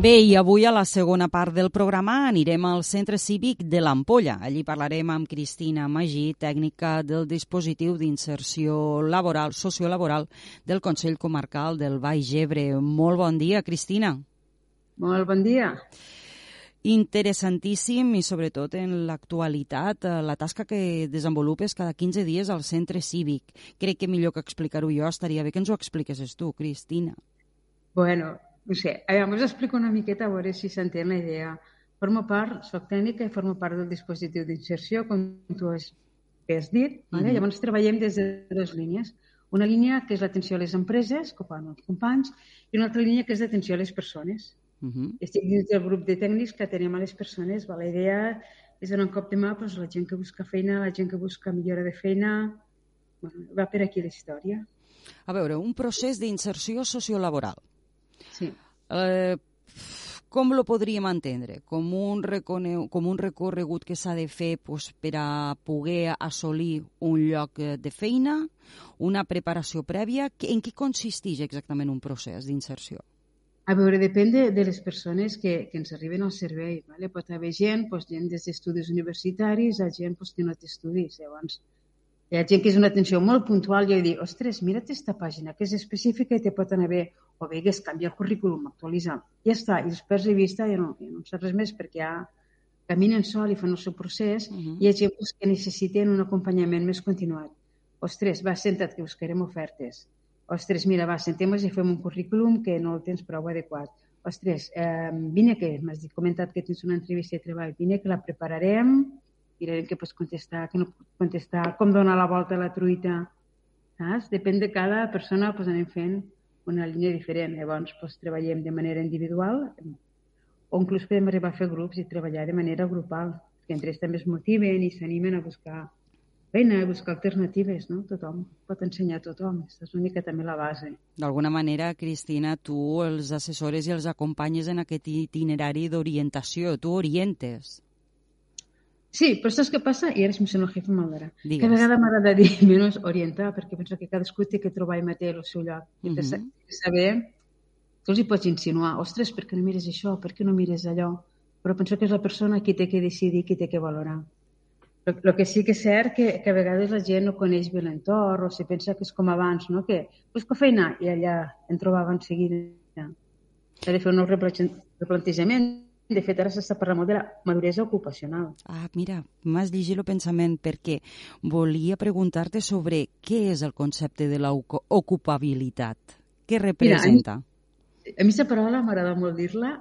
Bé, i avui a la segona part del programa anirem al Centre Cívic de l'Ampolla. Allí parlarem amb Cristina Magí, tècnica del dispositiu d'inserció laboral, sociolaboral del Consell Comarcal del Baix Gebre. Molt bon dia, Cristina. Molt bon dia. Interessantíssim i sobretot en l'actualitat, eh, la tasca que desenvolupes cada 15 dies al centre cívic. Crec que millor que explicar-ho jo estaria bé que ens ho expliquessis tu, Cristina. Bueno, no sé, a veure, us explico una miqueta a veure si s'entén la idea. Formo part, soc tècnica i formo part del dispositiu d'inserció, com tu has, has dit. Vale? Mm -hmm. Llavors treballem des de dues línies. Una línia que és l'atenció a les empreses, que fan els companys, i una altra línia que és l'atenció a les persones. Uh -huh. Estic dins del grup de tècnics que tenim a les persones. Va? La idea és donar un cop de mà doncs, la gent que busca feina, la gent que busca millora de feina. Bueno, va per aquí la història. A veure, un procés d'inserció sociolaboral. Sí. Eh, com lo podríem entendre? Com un, com un recorregut que s'ha de fer pues, per a poder assolir un lloc de feina, una preparació prèvia? En què consisteix exactament un procés d'inserció? A veure, depèn de, de les persones que, que ens arriben al servei. Vale? Pot haver gent, doncs, gent des d'estudis universitaris a gent doncs, que no té estudis. Llavors, hi ha gent que és una atenció molt puntual i jo dic, ostres, mira't aquesta pàgina, que és específica i te pot anar bé. O bé que es canvia el currículum, actualitza. Ja està. I després de vista ja no, ja no saps res més perquè ja caminen sol i fan el seu procés uh -huh. i hi ha gent doncs, que necessiten un acompanyament més continuat. Ostres, va, senta't que buscarem ofertes ostres, mira, va, sentem-nos i fem un currículum que no el tens prou adequat. Ostres, eh, vine que m'has comentat que tens una entrevista de treball, vine que la prepararem, mirarem què pots contestar, què no pots contestar, com donar la volta a la truita, saps? Depèn de cada persona, doncs anem fent una línia diferent. Llavors, doncs, treballem de manera individual o inclús podem arribar a fer grups i treballar de manera grupal, que entre ells també es motiven i s'animen a buscar feina, buscar alternatives, no? Tothom pot ensenyar a tothom. Aquesta és mica també la base. D'alguna manera, Cristina, tu els assessores i els acompanyes en aquest itinerari d'orientació. Tu orientes. Sí, però saps què passa? I ara el jefe m'agrada. Que a vegades m'agrada dir menys orientar, perquè penso que cadascú té que trobar i mater el seu lloc. I uh -huh. saber, tu els hi pots insinuar, ostres, per què no mires això? Per què no mires allò? Però penso que és la persona qui té que decidir, qui té que valorar. El que sí que és cert que, que a vegades la gent no coneix bé l'entorn o si pensa que és com abans, no? que busco feina i allà en trobava en seguida. S'ha de fer un nou replantejament. De fet, ara s'està parlant molt de la maduresa ocupacional. Ah, mira, m'has llegit el pensament perquè volia preguntar-te sobre què és el concepte de l'ocupabilitat. Què representa? Mira, a mi, aquesta paraula m'agrada molt dir-la.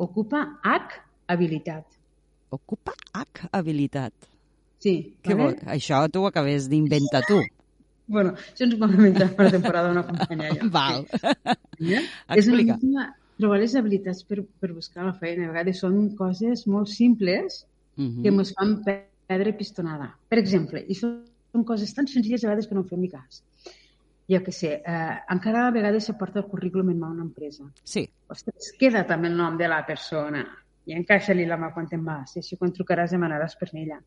Ocupa H habilitat. Ocupa H habilitat. Sí. Vale? vol? Això t'ho acabes d'inventar tu. Bueno, això ens ho vam inventar per temporada d'una companya. Val. Ja? Explica. És una trobar les habilitats per, per buscar la feina. A vegades són coses molt simples uh -huh. que ens fan perdre pistonada. Per exemple, i són coses tan senzilles a vegades que no en fem ni cas. Jo que sé, eh, encara a vegades se porta el currículum en mà una empresa. Sí. Ostres, queda també el nom de la persona i encaixa-li la mà quan te'n vas. I així quan trucaràs demanaràs per ella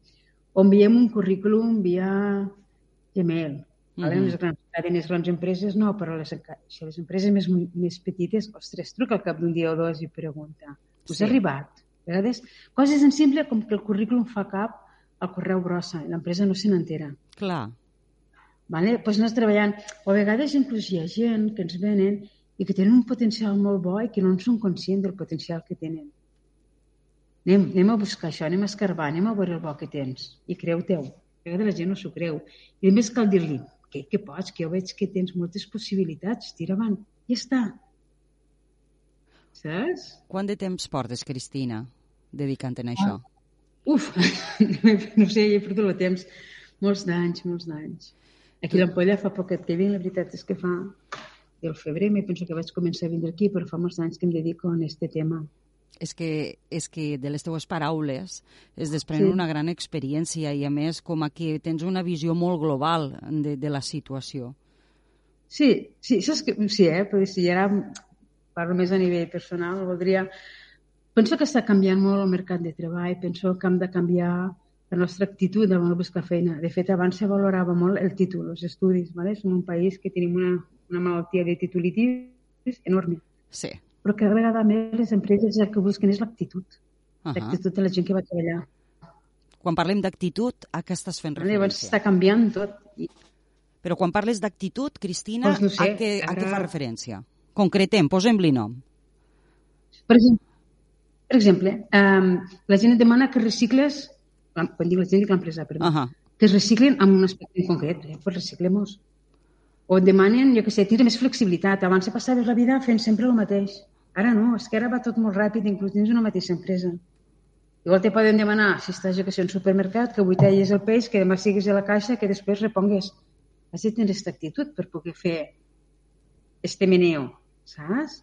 o enviem un currículum via Gmail. Mm -hmm. les, grans, les grans empreses no, però les, si les empreses més, més petites, ostres, truca al cap d'un dia o dos i pregunta, us sí. ha arribat? A vegades, coses tan simples com que el currículum fa cap al correu brossa i l'empresa no se n'entera. Clar. Vale? Pues anes treballant. O a vegades inclús hi ha gent que ens venen i que tenen un potencial molt bo i que no en són conscients del potencial que tenen. Anem, anem a buscar això, anem a escarbar, anem a veure el bo que tens. I creu-teu. A vegades la gent no s'ho creu. I a més cal dir-li, que, que pots, que jo veig que tens moltes possibilitats, tira avant. Ja està. Saps? Quant de temps portes, Cristina, dedicant en això? Ah. Uf, no sé, he perdut el temps. Molts d'anys, molts d'anys. Aquí a l'Ampolla fa poquet que vinc, la veritat és que fa el febrer, me penso que vaig començar a vindre aquí, però fa molts anys que em dedico a aquest tema és que, és que de les teues paraules es desprèn sí. una gran experiència i, a més, com a que tens una visió molt global de, de la situació. Sí, sí, saps que, sí, eh? Però si ara parlo més a nivell personal, voldria... Penso que està canviant molt el mercat de treball, penso que hem de canviar la nostra actitud l'hora de buscar feina. De fet, abans se valorava molt el títol, els estudis. ¿vale? Som un país que tenim una, una malaltia de titulitis enorme. Sí però cada vegada més les empreses el que busquen és l'actitud. Uh -huh. L'actitud de la gent que va treballar. Quan parlem d'actitud, a què estàs fent Vale? Llavors referència? està canviant tot. Però quan parles d'actitud, Cristina, Doncs no sé, a, què, a ara- què fa referència? Concretem, posem-li nom. Per exemple, per exemple um, la gent et demana que recicles, quan dic la gent dic l'empresa, perdó, Uh -huh. que es reciclin en un aspecte en concret. Eh? Pues reciclem-nos. O et demanen, jo què sé, tindre més flexibilitat. Abans passaves la vida fent sempre el mateix. Ara no, és que ara va tot molt ràpid, inclús dins una mateixa empresa. Igual te poden demanar, si estàs, jo que sé, en supermercat, que avui talles el peix, que demà siguis a la caixa, que després repongues. Has de tenir aquesta actitud per poder fer este meneo, saps?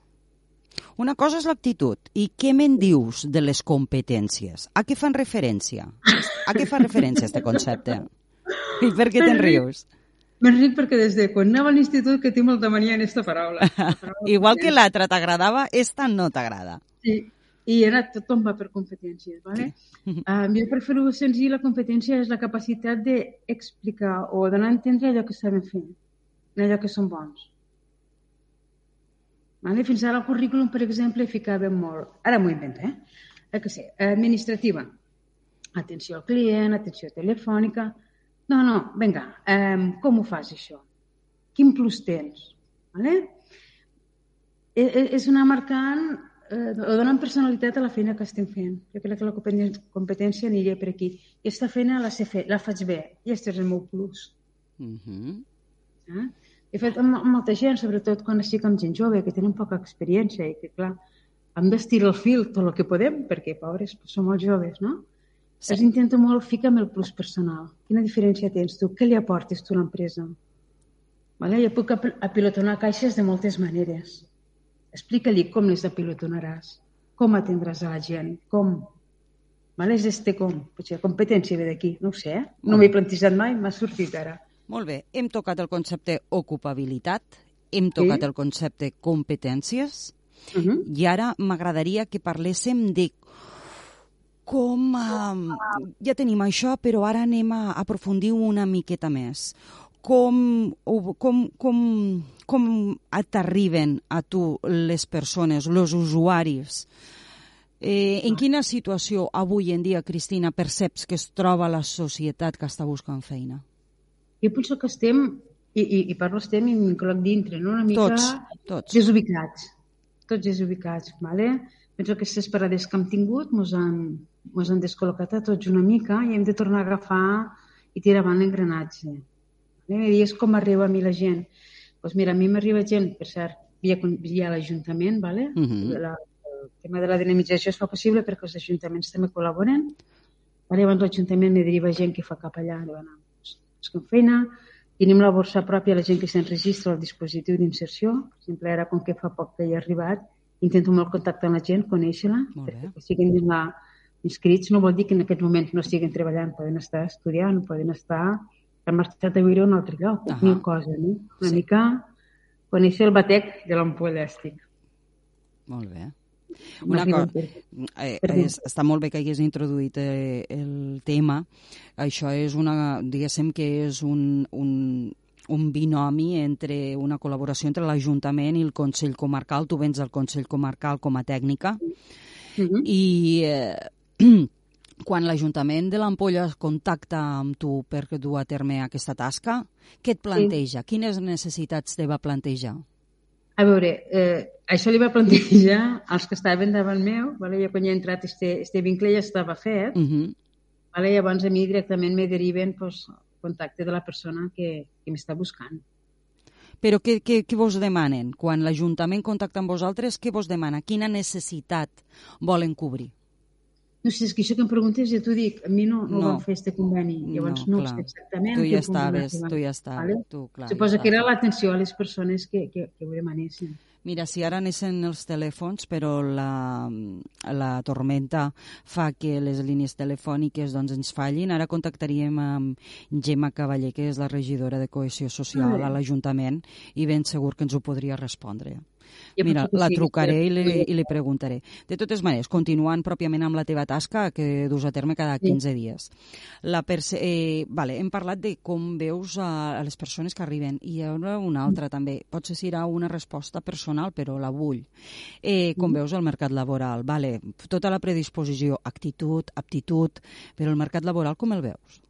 Una cosa és l'actitud. I què me'n dius de les competències? A què fan referència? A què fa referència este concepte? I per què te'n rius? Me'n ric perquè des de quan anava a l'institut que tinc molta mania en aquesta paraula. La paraula Igual que l'altra t'agradava, esta no t'agrada. Sí, i ara tothom va per competències, ¿vale? Um, jo per fer-ho senzill, la competència és la capacitat d'explicar o donar a entendre allò que saben fer, allò que són bons. Vale? Fins ara al currículum, per exemple, ficàvem molt... Ara m'ho invento, eh? eh? Que sé, administrativa. Atenció al client, atenció telefònica... No, no, vinga, um, com ho fas, això? Quin plus tens? Vale? E- e- És anar marcant eh, o donant personalitat a la feina que estem fent. Jo crec que la competència aniria per aquí. Aquesta feina la sé fer, la faig bé, i aquest és el meu plus. Uh -huh. Eh? He fet amb, amb molta gent, sobretot quan estic amb gent jove, que tenen poca experiència i que, clar, hem d'estirar el fil tot el que podem, perquè, pobres, som molt joves, no? Sí. Els intento molt ficar amb el plus personal. Quina diferència tens tu? Què li aportes tu a l'empresa? Vale? Jo puc apil- apilotonar caixes de moltes maneres. Explica-li com les apilotonaràs, com atendràs a la gent, com. Vale? És este com. Potser competència ve d'aquí, no ho sé, eh? No m'he plantejat mai, m'ha sortit ara. Molt bé, hem tocat el concepte ocupabilitat, hem tocat Sí. el concepte competències, Uh -huh. i ara m'agradaria que parléssim de com... Uh, ja tenim això, però ara anem a aprofundir una miqueta més. Com, com, com, com t'arriben a tu les persones, els usuaris? Eh, en quina situació avui en dia, Cristina, perceps que es troba la societat que està buscant feina? Jo penso que estem, i, i, i parlo estem i m'incloc dintre, no? una mica Tots, tots. desubicats. Tots desubicats, ¿vale? Penso que aquestes parades que hem tingut mos han, mos han descol·locat a tots una mica i hem de tornar a agafar i tirar avant l'engranatge. Vale? I és com arriba a mi la gent. Doncs mira, a mi m'arriba gent, per cert, via, via l'Ajuntament, ¿vale? Mhm. la, el tema de la dinamització es fa possible perquè els ajuntaments també col·laboren. Vale? Llavors l'Ajuntament me deriva gent que fa cap allà, diuen, "Ah, doncs, busquem feina, tenim la borsa pròpia, la gent que s'enregistra al dispositiu d'inserció. Exemple, ara, com que fa poc que hi he arribat, intento molt contactar amb la gent, conèixer-la, perquè que siguin dins la, inscrits no vol dir que en aquest moment no estiguen treballant, poden estar estudiant, poden estar han marxat a viure a un altre lloc, Ahà. mil coses, no? Una Sí. mica conèixer el batec de l'ampolla estic. Molt bé. Una cosa, eh, és, està molt bé que hagués introduït eh, el tema. Això és una, diguéssim que és un, un, un binomi entre una col·laboració entre l'Ajuntament i el Consell Comarcal. Tu vens del Consell Comarcal com a tècnica Mhm. i eh, quan l'Ajuntament de l'Ampolla es contacta amb tu per dur a terme aquesta tasca, què et planteja? Quines necessitats te va plantejar? A veure, eh, això li va plantejar als que estaven davant meu, vale? jo quan he entrat este, este vincle ja estava fet, Uh -huh. vale? llavors a mi directament me deriven pues, contacte de la persona que, que m'està buscant. Però què, què, què vos demanen? Quan l'Ajuntament contacta amb vosaltres, què vos demana? Quina necessitat volen cobrir? No sé, és que això que em preguntes ja t'ho dic, a mi no, no, No. vam fer este conveni, llavors no, no clar. sé exactament Tu ja estaves, tu ja estaves, vale? tu, clar. Suposo ja que era l'atenció a les persones que, que, que ho demanessin. Mira, si ara anessin els telèfons, però la, la tormenta fa que les línies telefòniques doncs, ens fallin, ara contactaríem amb Gemma Cavaller, que és la regidora de Cohesió Social a l'Ajuntament, i ben segur que ens ho podria respondre. Jo Mira, la sí, trucaré que- i li, i li preguntaré. De totes maneres, continuant pròpiament amb la teva tasca, que dus a terme cada Sí. 15 dies. La eh, vale, hem parlat de com veus a, a les persones que arriben. I hi ha una, una altra també. Potser serà una resposta personal, però la vull. Eh, com veus el mercat laboral? Vale, tota la predisposició, actitud, aptitud, però el mercat laboral com el veus?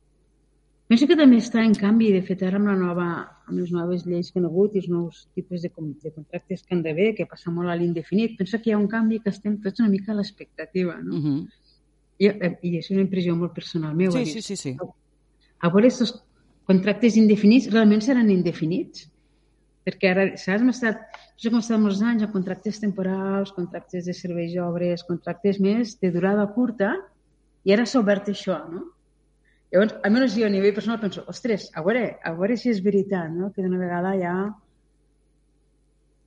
Penso que també està en canvi, de fet, ara amb, la nova, amb les noves lleis que han hagut i els nous tipus de, de contractes que han d'haver, que passa molt a l'indefinit, penso que hi ha un canvi que estem tots una mica a l'expectativa, no? Uh -huh. I, eh, I és una impressió molt personal meva. Sí, sí, sí, sí. A veure, aquests contractes indefinits realment seran indefinits? Perquè ara, saps, hem estat, no sé com estat molts anys amb contractes temporals, contractes de serveis i obres, contractes més de durada curta, i ara s'ha obert això, no? Llavors, almenys jo a nivell personal penso, ostres, a veure, a veure si és veritat, no? que d'una vegada ja...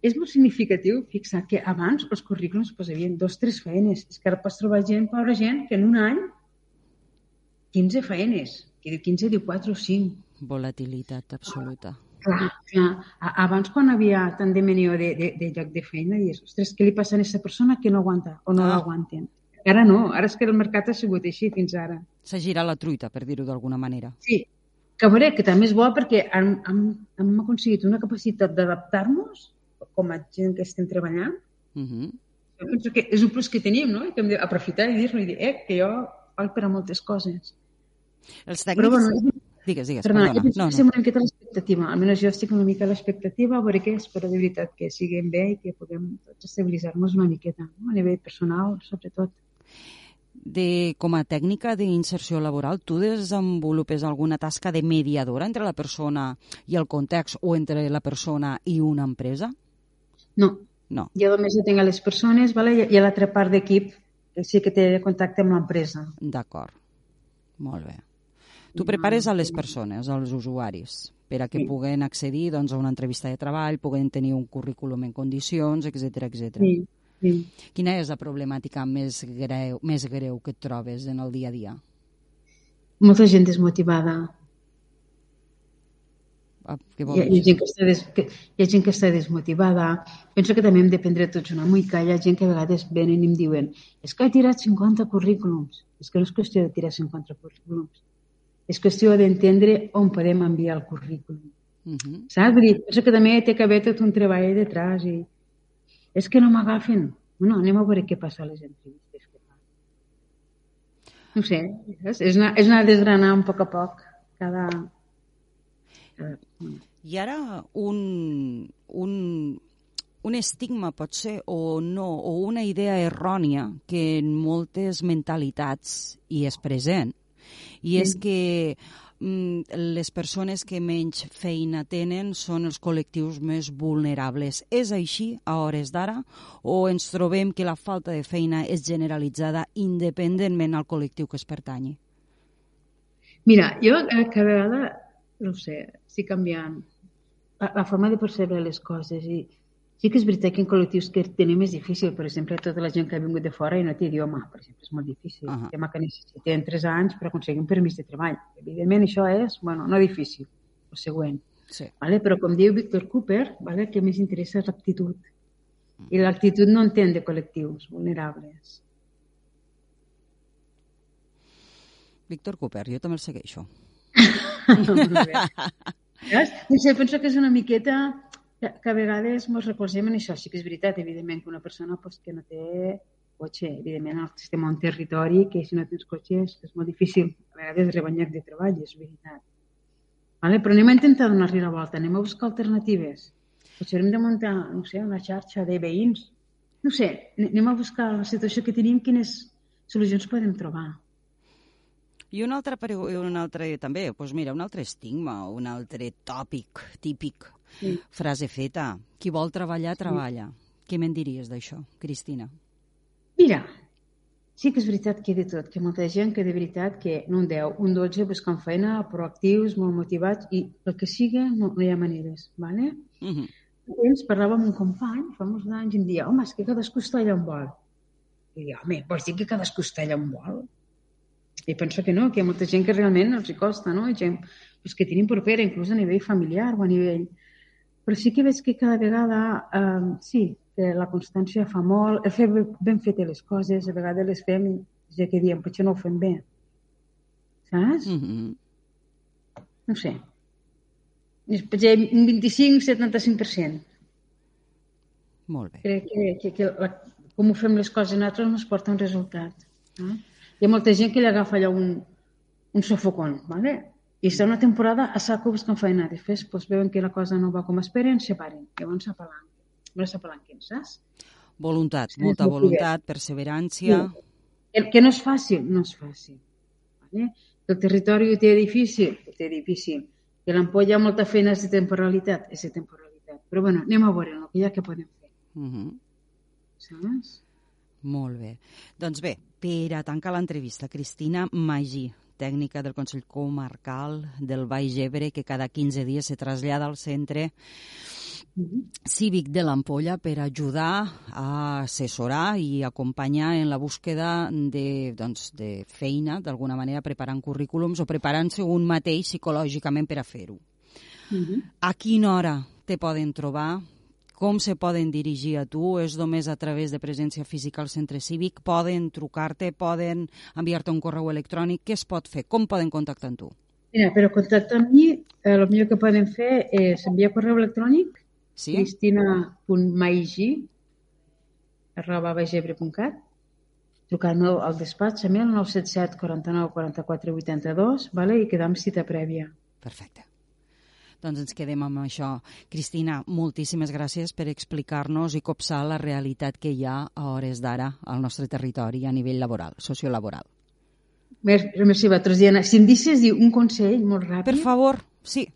És molt significatiu, fixa't, que abans els currículums posavien dos, tres feines. És que ara pots trobar gent, pobra gent, que en un any 15 feines. Qui diu 15 diu 4 o 5. Volatilitat absoluta. Clar, clar. A- Abans, quan havia tant de menió de, de, de lloc de feina, dius, ostres, què li passa a aquesta persona que no aguanta o no Ah. l'aguanten? Ara no, ara és que el mercat ha sigut així fins ara. S'ha girat la truita, per dir-ho d'alguna manera. Sí, que a veure, que també és bo perquè hem, hem, hem aconseguit una capacitat d'adaptar-nos com a gent que estem treballant. Uh -huh. Jo penso que és un plus que tenim, no? I que hem d'aprofitar i dir-lo i dir, eh, que jo valc per a moltes coses. Els Però, tècnics... bueno, Digues, digues, Perdona, perdona. jo penso No, que no. una miqueta l'expectativa. Almenys jo estic una mica a l'expectativa, a veure què, espero de veritat que siguem bé i que puguem tots estabilitzar-nos una miqueta, no? a nivell personal, sobretot. De, com a tècnica d'inserció laboral, tu desenvolupes alguna tasca de mediadora entre la persona i el context o entre la persona i una empresa? No, No. jo només tinc a les persones vale? i- i a l'altra part d'equip que sí que té contacte amb l'empresa. D'acord. Molt bé. Tu prepares a les persones, als usuaris, per a que Sí. puguen accedir doncs, a una entrevista de treball, puguen tenir un currículum en condicions, etc etc. Sí, sí. Quina és la problemàtica més greu, més greu que et trobes en el dia a dia? Molta gent desmotivada. Ah, Què Hi ha, hi, ha gent que està des, que, hi ha gent que està desmotivada. Penso que també hem de prendre tots una mica. Hi ha gent que a vegades venen i em diuen és que he tirat 50 currículums. És que no és qüestió de tirar 50 currículums. És qüestió d'entendre on podem enviar el currículum. Uh -huh. Saps? Vull dir, penso que també té que haver tot un treball detrás i és que no m'agafen. Bueno, anem a veure què passa a les entrevistes que fan. No sé, és, és, anar, és anar desgranant a poc a poc cada... cada... I ara un, un, un estigma pot ser o no, o una idea errònia que en moltes mentalitats hi és present, i és que les persones que menys feina tenen són els col·lectius més vulnerables. És així a hores d'ara o ens trobem que la falta de feina és generalitzada independentment al col·lectiu que es pertanyi? Mira, jo cada vegada, no sé, estic canviant la, la forma de percebre les coses i sí que és veritat que en col·lectius que tenim és difícil, per exemple, tota la gent que ha vingut de fora i no té idioma, per exemple, és molt difícil. Ahà. El tema que necessitem 3 anys per aconseguir un permís de treball. Evidentment, això és, bueno, no difícil, el següent. Sí. ¿vale? Però com diu Víctor Cooper, ¿vale? el que més interessa és l'actitud. I l'actitud no entén de col·lectius vulnerables. Víctor Cooper, jo també el segueixo. Bé. Saps? No sé, penso que és una miqueta que, que a vegades ens recolzem en això. Sí que és veritat, evidentment, que una persona pues, que no té cotxe, evidentment, estem a un territori que si no tens cotxe és, és molt difícil a vegades lloc de treball, és veritat. Vale? Però anem a intentar donar-li la volta, anem a buscar alternatives. Potser hem de muntar, no sé, una xarxa de veïns. No sé, anem a buscar la situació que tenim, quines solucions podem trobar. I un altre, un altre també, doncs mira, un altre estigma, un altre tòpic típic, Sí. frase feta, qui vol treballar, treballa. Què me'n diries d'això, Cristina? Mira, sí que és veritat que de tot, que molta gent que de veritat que no un 10, un 12 buscant feina, proactius, molt motivats i el que siga no, no hi ha maneres, ¿vale? Uh -huh. Temps parlava amb un company fa molts anys i em deia, home, és que cadascú està allà on vol. I deia, home, vols dir que cadascú està allà on vol? I penso que no, que hi ha molta gent que realment els hi costa, no? I gent pues, que tenim propera, inclús a nivell familiar o a nivell... Però sí que veig que cada vegada, eh, sí, que la constància fa molt, el fer ben fetes les coses, a vegades les fem ja que diem, potser no ho fem bé. Saps? Mm -hmm. No sé. Potser un 25-75%. Molt bé. Crec que, que, que la, com ho fem les coses nosaltres no es porta un resultat. Eh? Hi ha molta gent que li agafa allò un, un sofocón, ¿vale? I està una temporada a saco buscant feina. Després pues, veuen que la cosa no va com esperen, se paren. Llavors s'apalanquen. Llavors s'apalanquen, saps? Voluntat, molta voluntat, perseverància... Sí. El que no és fàcil, no és fàcil. Vale? El territori ho té difícil, ho té difícil. Que l'ampolla molta feina és de temporalitat, és de temporalitat. Però bueno, anem a veure el que hi ha que podem fer. Uh -huh. Saps? Molt bé. Doncs bé, per a tancar l'entrevista, Cristina Magí, tècnica del Consell Comarcal del Baix Ebre, que cada 15 dies se trasllada al centre cívic de l'Ampolla per ajudar a assessorar i acompanyar en la búsqueda de, doncs, de feina, d'alguna manera preparant currículums o preparant-se un mateix psicològicament per a fer-ho. Uh -huh. A quina hora te poden trobar? Com se poden dirigir a tu? És només a través de presència física al centre cívic? Poden trucar-te? Poden enviar-te un correu electrònic? Què es pot fer? Com poden contactar amb tu? Mira, però contactar amb mi, eh, el millor que poden fer és enviar correu electrònic Sí? cristina.maigi arroba bagebre.cat trucant al despatx a mi al 977 49 44 82 vale? i quedar amb cita prèvia. Perfecte. Doncs ens quedem amb això. Cristina, moltíssimes gràcies per explicar-nos i copsar la realitat que hi ha a hores d'ara al nostre territori a nivell laboral, sociolaboral. Merci, vosaltres, Diana. Si em deixes dir un consell molt ràpid... Per favor, sí.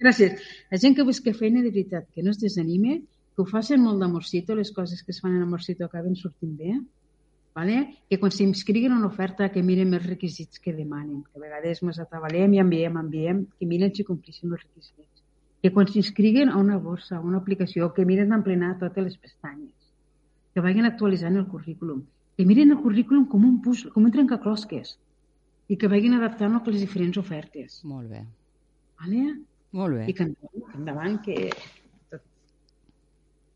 Gràcies. La gent que busca feina de veritat, que no es desanime, que ho facin molt d'amorcito, les coses que es fan en amorcito acaben sortint bé, vale? que quan s'inscriguin en una oferta que miren els requisits que demanen, que a vegades ens atabalem i enviem, enviem, que miren si complixen els requisits. Que quan s'inscriguin a una borsa, a una aplicació, que miren d'emplenar totes les pestanyes, que vagin actualitzant el currículum, que miren el currículum com un puzzle, com un trencaclosques, i que vagin adaptant-lo a les diferents ofertes. Molt bé. Vale? Molt bé. I que endavant, que tot,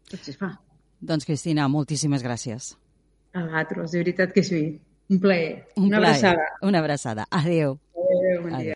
tot es fa. Doncs, Cristina, moltíssimes gràcies. A vosaltres, de veritat que sí. Un plaer. Un Una plaer. abraçada. Una abraçada. Adéu. Adéu, bon dia.